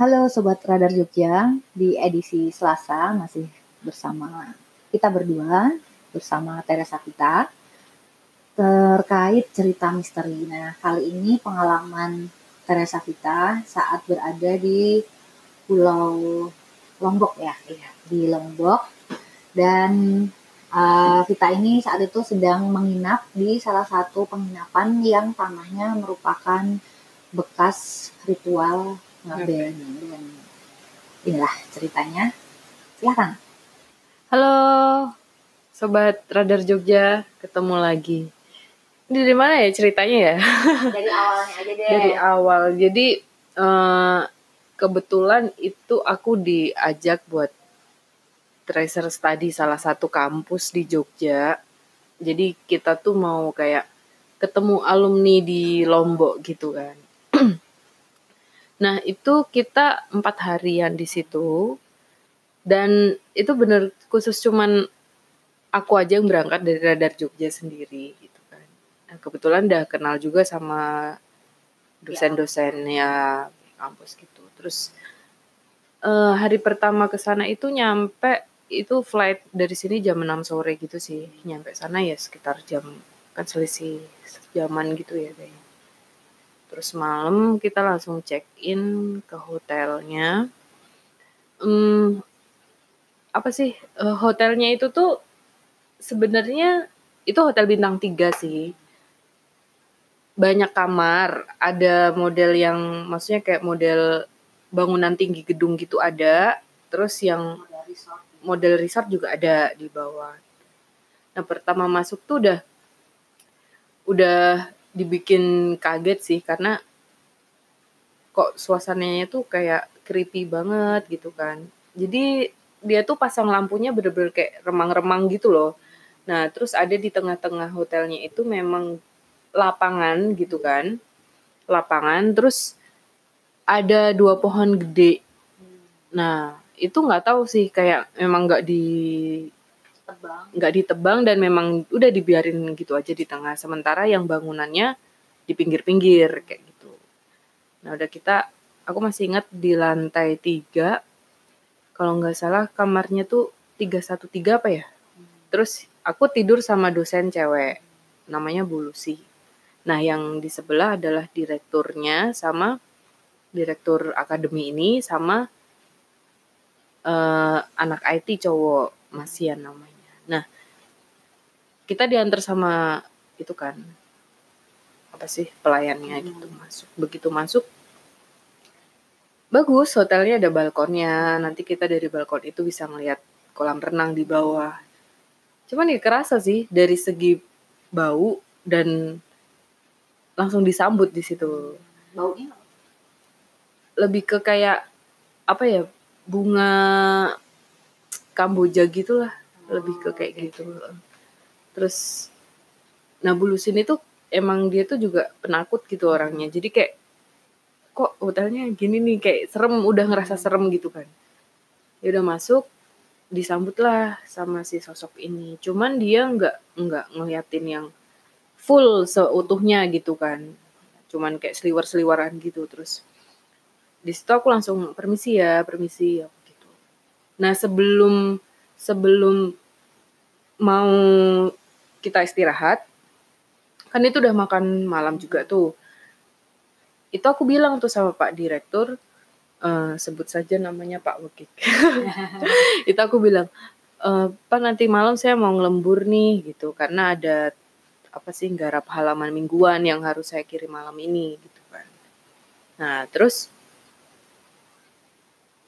Halo Sobat Radar Jogja, di edisi Selasa masih bersama kita berdua, bersama Teresa kita, terkait cerita misteri. Nah, kali ini pengalaman Teresa kita saat berada di Pulau Lombok ya, iya, di Lombok. Dan uh, kita ini saat itu sedang menginap di salah satu penginapan yang tanahnya merupakan bekas ritual ngaben dan inilah ceritanya. Silahkan halo sobat radar Jogja. Ketemu lagi. Dari mana ya ceritanya ya? Dari awalnya aja deh. Dari awal. Jadi uh, kebetulan itu aku diajak buat tracer study salah satu kampus di Jogja. Jadi kita tuh mau kayak ketemu alumni di Lombok gitu kan Nah, itu kita empat harian di situ. Dan itu bener khusus cuman aku aja yang berangkat dari Radar Jogja sendiri gitu kan. Nah, kebetulan udah kenal juga sama dosen-dosennya kampus gitu. Terus uh, hari pertama ke sana itu nyampe itu flight dari sini jam 6 sore gitu sih. Nyampe sana ya sekitar jam kan selisih jaman gitu ya kayaknya. Terus malam kita langsung check in ke hotelnya. Hmm, apa sih uh, hotelnya itu tuh sebenarnya itu hotel bintang tiga sih. Banyak kamar, ada model yang maksudnya kayak model bangunan tinggi gedung gitu ada, terus yang model resort juga ada di bawah. Nah, pertama masuk tuh udah udah dibikin kaget sih karena kok suasananya tuh kayak creepy banget gitu kan. Jadi dia tuh pasang lampunya bener-bener kayak remang-remang gitu loh. Nah, terus ada di tengah-tengah hotelnya itu memang lapangan gitu kan. Lapangan terus ada dua pohon gede. Nah, itu nggak tahu sih kayak memang nggak di ditebang. nggak ditebang dan memang udah dibiarin gitu aja di tengah. Sementara yang bangunannya di pinggir-pinggir kayak gitu. Nah udah kita aku masih ingat di lantai tiga kalau nggak salah kamarnya tuh tiga satu tiga apa ya? Terus aku tidur sama dosen cewek namanya Bu Lucy. Nah yang di sebelah adalah direkturnya sama direktur akademi ini sama uh, anak IT cowok Masian namanya Nah, kita diantar sama itu kan apa sih pelayannya hmm. gitu masuk. Begitu masuk bagus hotelnya ada balkonnya. Nanti kita dari balkon itu bisa ngelihat kolam renang di bawah. Cuman ya kerasa sih dari segi bau dan langsung disambut di situ. Baunya lebih ke kayak apa ya bunga kamboja gitulah lebih ke kayak gitu. Terus Nabulusin itu emang dia tuh juga penakut gitu orangnya. Jadi kayak kok hotelnya gini nih kayak serem udah ngerasa serem gitu kan. Ya udah masuk disambutlah sama si sosok ini. Cuman dia nggak nggak ngeliatin yang full seutuhnya gitu kan. Cuman kayak seliwer seliwaran gitu. Terus di situ aku langsung permisi ya permisi ya gitu. Nah sebelum sebelum mau kita istirahat, kan itu udah makan malam juga tuh. Itu aku bilang tuh sama Pak Direktur, uh, sebut saja namanya Pak Wekik. itu aku bilang, uh, Pak nanti malam saya mau ngelembur nih gitu, karena ada apa sih garap halaman mingguan yang harus saya kirim malam ini gitu kan. Nah terus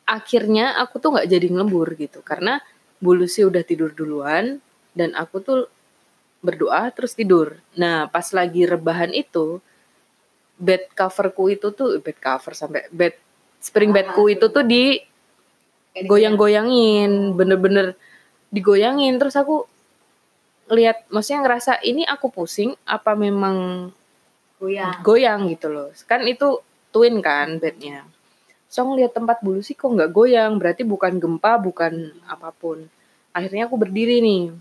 akhirnya aku tuh nggak jadi ngelembur gitu karena Bu Lucy udah tidur duluan dan aku tuh berdoa terus tidur. Nah, pas lagi rebahan itu bed coverku itu tuh bed cover sampai bed spring bedku itu tuh di goyang-goyangin, bener-bener digoyangin. Terus aku lihat maksudnya ngerasa ini aku pusing apa memang goyang? goyang gitu loh. Kan itu twin kan bednya. So ngeliat tempat bulu sih kok nggak goyang. Berarti bukan gempa bukan apa pun. Akhirnya aku berdiri nih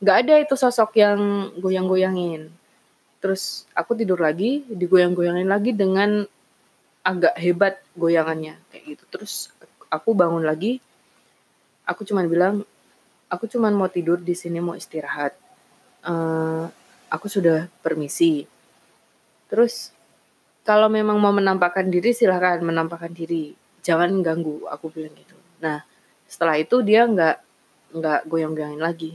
nggak ada itu sosok yang goyang-goyangin. Terus aku tidur lagi digoyang-goyangin lagi dengan agak hebat goyangannya kayak gitu. Terus aku bangun lagi aku cuman bilang aku cuman mau tidur di sini mau istirahat. Uh, aku sudah permisi. Terus kalau memang mau menampakkan diri silahkan menampakkan diri. Jangan ganggu aku bilang gitu. Nah setelah itu dia nggak nggak goyang-goyangin lagi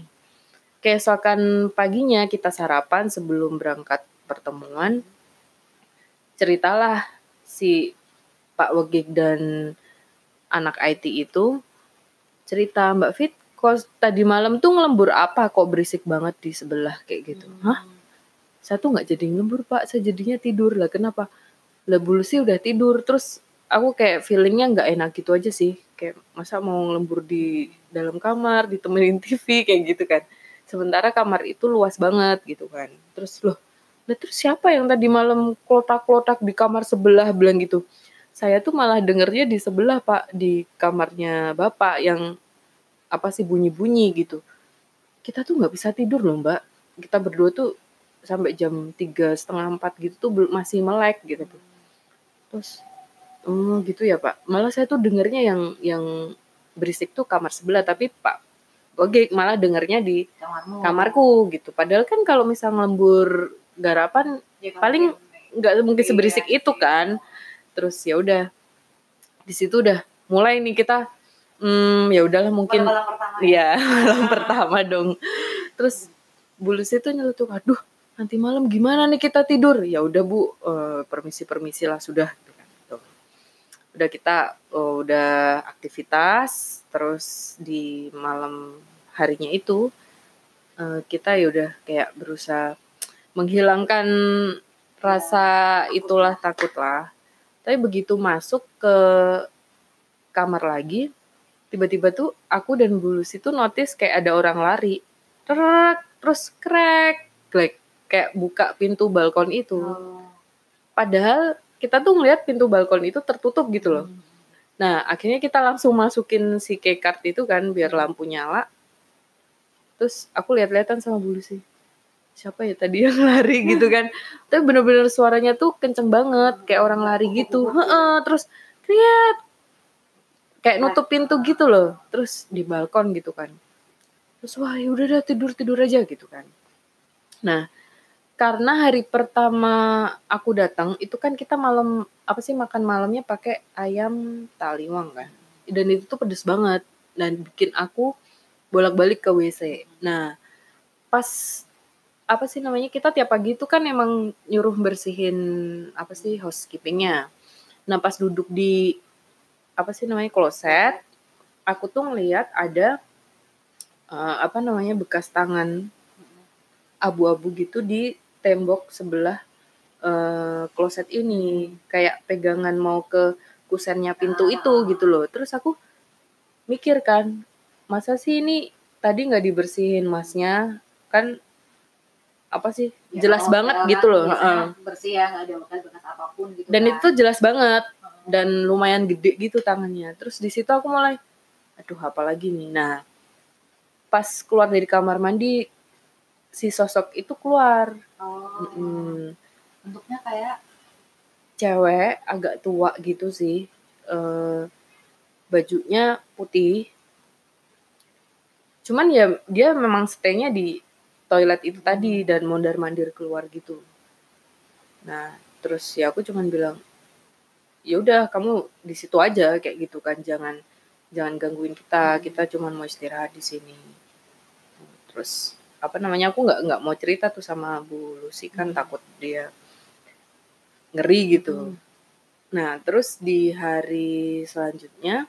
keesokan paginya kita sarapan sebelum berangkat pertemuan. Ceritalah si Pak Wegik dan anak IT itu. Cerita Mbak Fit kok tadi malam tuh ngelembur apa? Kok berisik banget di sebelah kayak gitu. Hmm. hah? Saya tuh nggak jadi ngelembur pak. Saya jadinya tidur. Lah kenapa? Lah bulu sih udah tidur. Terus aku kayak feelingnya nggak enak gitu aja sih. Kayak masa mau ngelembur di dalam kamar ditemenin TV kayak gitu kan sementara kamar itu luas banget gitu kan. Terus loh nah terus siapa yang tadi malam klotak-klotak di kamar sebelah? Bilang gitu. Saya tuh malah dengernya di sebelah pak di kamarnya bapak yang apa sih bunyi-bunyi gitu. Kita tuh nggak bisa tidur loh mbak. Kita berdua tuh sampai jam tiga setengah empat gitu tuh masih melek gitu terus oh gitu ya pak. Malah saya tuh dengernya yang yang berisik tuh kamar sebelah tapi pak Oke malah dengernya di Kamarmu. kamarku gitu. Padahal kan kalau misal lembur garapan ya, paling nggak mungkin seberisik iya, itu kan. Terus ya udah di situ udah mulai nih kita hmm ya udahlah mungkin iya malam pertama dong. Terus bulus itu nyeletuk aduh nanti malam gimana nih kita tidur? Ya udah bu uh, permisi permisi lah sudah. gitu. Udah kita uh, udah aktivitas terus di malam harinya itu uh, kita ya udah kayak berusaha menghilangkan rasa itulah takut lah tapi begitu masuk ke kamar lagi tiba-tiba tuh aku dan Bulus itu notice kayak ada orang lari terus crack like kayak buka pintu balkon itu. Oh. Padahal kita tuh ngeliat pintu balkon itu tertutup gitu loh. Hmm. Nah, akhirnya kita langsung masukin si keycard itu kan biar lampu nyala. Terus aku lihat-lihatan sama bulu sih. Siapa ya tadi yang lari gitu kan. Tapi bener-bener suaranya tuh kenceng banget. Kayak orang lari gitu. Heeh, terus lihat kayak nutup pintu gitu loh. Terus di balkon gitu kan. Terus wah ya udah dah tidur-tidur aja gitu kan. Nah, karena hari pertama aku datang itu kan kita malam apa sih makan malamnya pakai ayam taliwang kan dan itu tuh pedes banget dan bikin aku bolak-balik ke WC. Nah, pas apa sih namanya kita tiap pagi itu kan emang nyuruh bersihin apa sih housekeepingnya. Nah pas duduk di apa sih namanya kloset, aku tuh ngeliat ada uh, apa namanya bekas tangan abu-abu gitu di tembok sebelah uh, kloset ini. Kayak pegangan mau ke kusennya pintu itu gitu loh. Terus aku mikir kan masa sih ini tadi nggak dibersihin masnya? Kan apa sih? Ya, jelas banget gitu loh bersih ya nggak ada bekas-bekas apa pun gitu dan kan. itu jelas banget dan lumayan gede gitu tangannya. Terus di situ aku mulai aduh apa lagi nih? Nah pas keluar dari kamar mandi si sosok itu keluar. Oh. Mm. Bentuknya kayak cewek agak tua gitu sih. Uh, bajunya putih. Cuman ya dia memang stay-nya di toilet itu tadi dan mondar-mandir keluar gitu. Nah, terus ya aku cuman bilang, ya udah kamu di situ aja kayak gitu kan, jangan jangan gangguin kita, kita cuman mau istirahat di sini. Terus apa namanya aku nggak nggak mau cerita tuh sama Bu Lucy kan hmm. takut dia ngeri gitu. Hmm. Nah terus di hari selanjutnya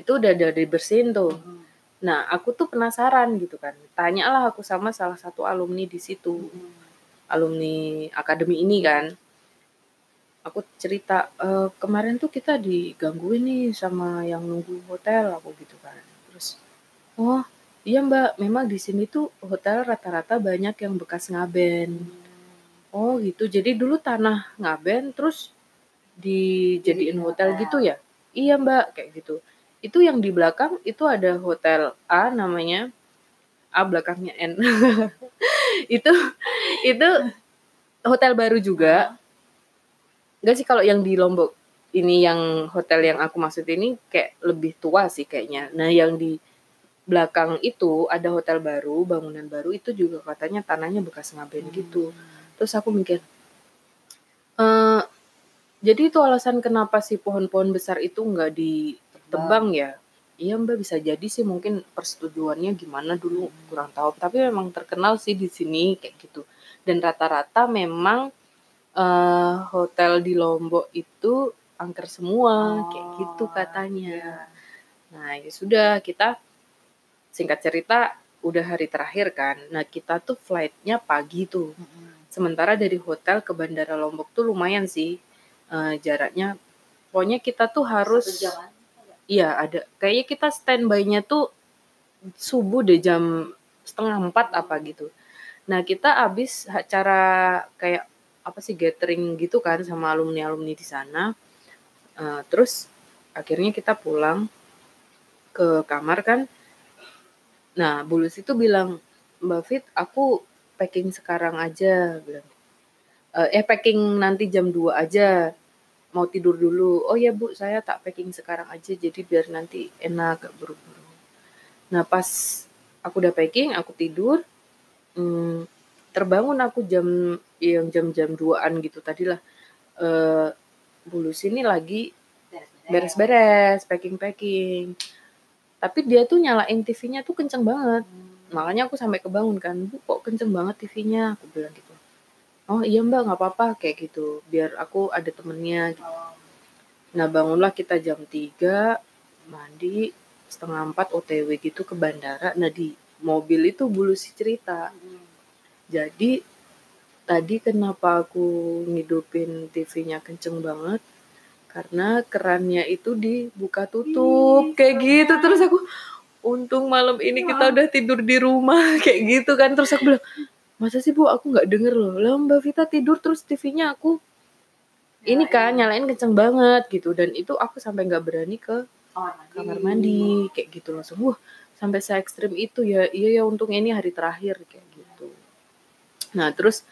itu udah ada dibersihin tuh. Hmm. Nah aku tuh penasaran gitu kan. Tanyalah aku sama salah satu alumni di situ, hmm. alumni akademi ini kan. Aku cerita e, kemarin tuh kita digangguin nih sama yang nunggu hotel aku gitu kan. Terus oh Iya Mbak, memang di sini tuh hotel rata-rata banyak yang bekas ngaben. Oh gitu, jadi dulu tanah ngaben terus dijadiin hotel gitu ya? Iya Mbak, kayak gitu. Itu yang di belakang itu ada hotel A namanya, A belakangnya N. itu itu hotel baru juga. enggak sih kalau yang di Lombok ini yang hotel yang aku maksud ini kayak lebih tua sih kayaknya. Nah, yang di belakang itu ada hotel baru, bangunan baru itu juga katanya tanahnya bekas ngaben hmm. gitu. Terus aku mikir, e, jadi itu alasan kenapa sih pohon-pohon besar itu nggak ditebang ya? Iya Mbak bisa jadi sih mungkin persetujuannya gimana dulu hmm. kurang tahu. Tapi memang terkenal sih di sini kayak gitu. Dan rata-rata memang uh, hotel di Lombok itu angker semua oh, kayak gitu katanya. Iya. Nah ya sudah kita singkat cerita udah hari terakhir kan. Nah kita tuh flightnya pagi tuh. hmm Sementara dari hotel ke bandara Lombok tuh lumayan sih uh, jaraknya. Pokoknya kita tuh harus. Iya ada. Kayaknya kita standby-nya tuh subuh deh jam setengah empat apa gitu. Nah kita abis acara kayak apa sih gathering gitu kan sama alumni alumni di sana. Uh, terus akhirnya kita pulang ke kamar kan Nah, Bulus itu bilang, "Mbak Fit, aku packing sekarang aja," bilang. E, "Eh, packing nanti jam 2 aja, mau tidur dulu." "Oh ya Bu, saya tak packing sekarang aja, jadi biar nanti enak, gak buru-buru." Nah, pas aku udah packing, aku tidur, hmm, terbangun aku jam yang jam-jam 2-an gitu tadilah, eee, Bulus ini lagi beres-beres, packing-packing. Tapi dia tuh nyalain TV-nya tuh kenceng banget. Makanya aku sampai kebangun kan, "Bu, kok kenceng banget TV-nya?" Aku bilang gitu. "Oh, iya Mbak, nggak apa-apa," kayak gitu, "biar aku ada temennya." Gitu. Nah, bangunlah kita jam 3, mandi, setengah 4 OTW gitu ke bandara. Nah, di mobil itu bulu si cerita. Jadi, tadi kenapa aku ngidupin TV-nya kenceng banget, karena kerannya itu dibuka tutup Ih, kayak gitu. terus aku untung malam ini kita udah tidur di rumah kayak gitu kan. Terus aku bilang masa sih bu? Aku nggak denger loh. Lah mbak Vita tidur terus TV-nya aku ya, ini kan ya. nyalain kenceng banget gitu. Dan itu aku sampai nggak berani ke kamar mandi. kamar mandi kayak gitu langsung. Wah sampai se ekstrim itu ya. Iya ya untung ini hari terakhir kayak gitu. Nah terus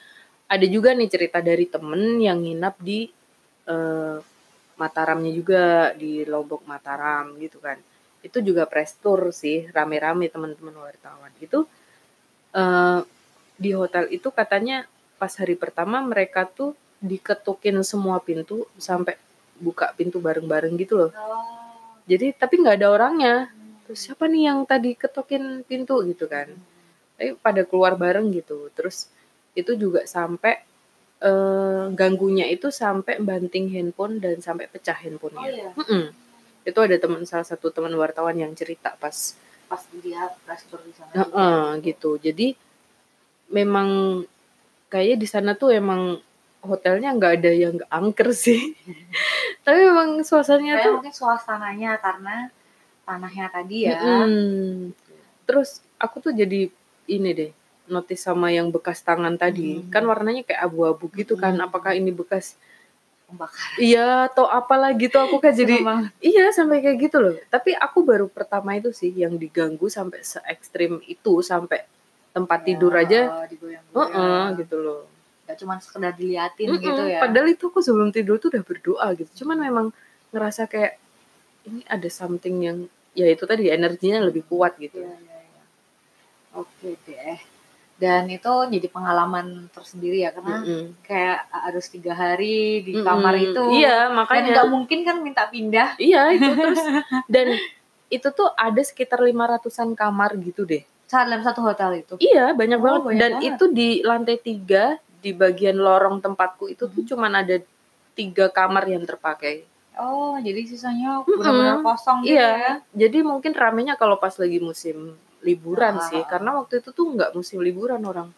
ada juga nih cerita dari temen yang nginap di uh, Mataramnya juga di Lombok Mataram gitu kan. Itu juga prestur sih, rame-rame teman-teman wartawan. Itu uh, di hotel itu katanya pas hari pertama mereka tuh diketukin semua pintu sampai buka pintu bareng-bareng gitu loh. Oh. Jadi tapi nggak ada orangnya. Terus siapa nih yang tadi ketokin pintu gitu kan? Tapi pada keluar bareng gitu. Terus itu juga sampai uh, ganggunya itu sampai banting handphone dan sampai pecah handphonenya. Oh, iya? mm -mm. Itu ada teman salah satu teman wartawan yang cerita pas pas dia pressure di sana. Uh, uh, gitu. Jadi memang kayaknya di sana tuh emang hotelnya nggak ada yang angker sih. Tapi memang suasananya tuh mungkin suasananya karena tanahnya tadi ya. Mm, terus aku tuh jadi ini deh notice sama yang bekas tangan tadi. Hmm. kan warnanya kayak abu-abu gitu kan hmm. apakah ini bekas pembakaran. Iya atau apalah gitu aku kan jadi iya sampai kayak gitu loh. Tapi aku baru pertama itu sih yang diganggu sampai se ekstrim itu sampai tempat ya, tidur aja uh -uh, gitu loh. Gak cuma sekedar diliatin mm -mm, gitu ya. padahal itu aku sebelum tidur tuh udah berdoa gitu. Cuman memang ngerasa kayak ini ada something yang ya itu tadi energinya lebih kuat gitu. Ya, ya, ya. oke deh dan itu jadi pengalaman tersendiri ya karena mm -hmm. kayak harus tiga hari di kamar mm -hmm. itu. Iya makanya. dan nggak mungkin kan minta pindah. Iya itu terus. Dan itu tuh ada sekitar lima ratusan kamar gitu deh. Saat dalam satu hotel itu? Iya banyak oh, banget. banyak dan banget. itu di lantai tiga di bagian lorong tempatku itu tuh cuman ada tiga kamar yang terpakai. Oh jadi sisanya benar-benar kosong gitu iya. ya? jadi mungkin ramenya kalau pas lagi musim liburan ah. sih karena waktu itu tuh nggak musim liburan orang.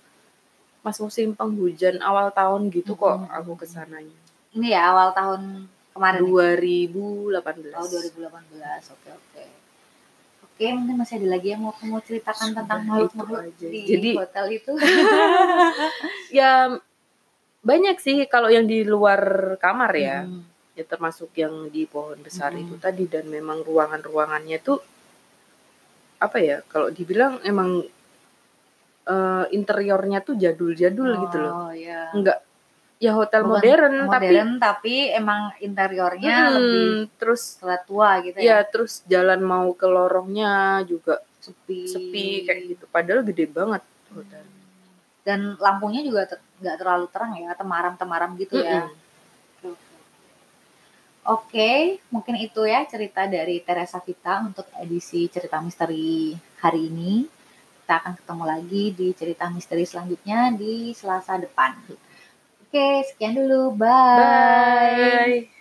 Mas musim penghujan awal tahun gitu kok hmm. aku ke sananya. Ini ya awal tahun kemarin 2018 oh 2018 oke oke. Oke mungkin masih ada lagi yang mau kamu ceritakan Sudah tentang makhluk-makhluk di jadi hotel itu? Ya banyak sih kalau yang di luar kamar ya. Hmm. ya termasuk yang di pohon besar hmm. itu tadi dan memang ruangan-ruangannya tuh apa ya kalau dibilang emang uh, interiornya tuh jadul-jadul gitu loh Oh, yeah. nggak ya hotel Bukan modern, modern tapi, emang interiornya Hmm, lebih terus tua gitu ya ya. terus jalan mau ke lorongnya juga Sepi. sepi kayak gitu. Padahal gede banget hotel. Dan lampunya juga nggak terlalu terang ya, temaram-temaram gitu ya. Oke, mungkin itu ya cerita dari Teresa Vita untuk edisi cerita misteri hari ini. Kita akan ketemu lagi di cerita misteri selanjutnya di Selasa depan. Oke, sekian dulu. Bye. Bye.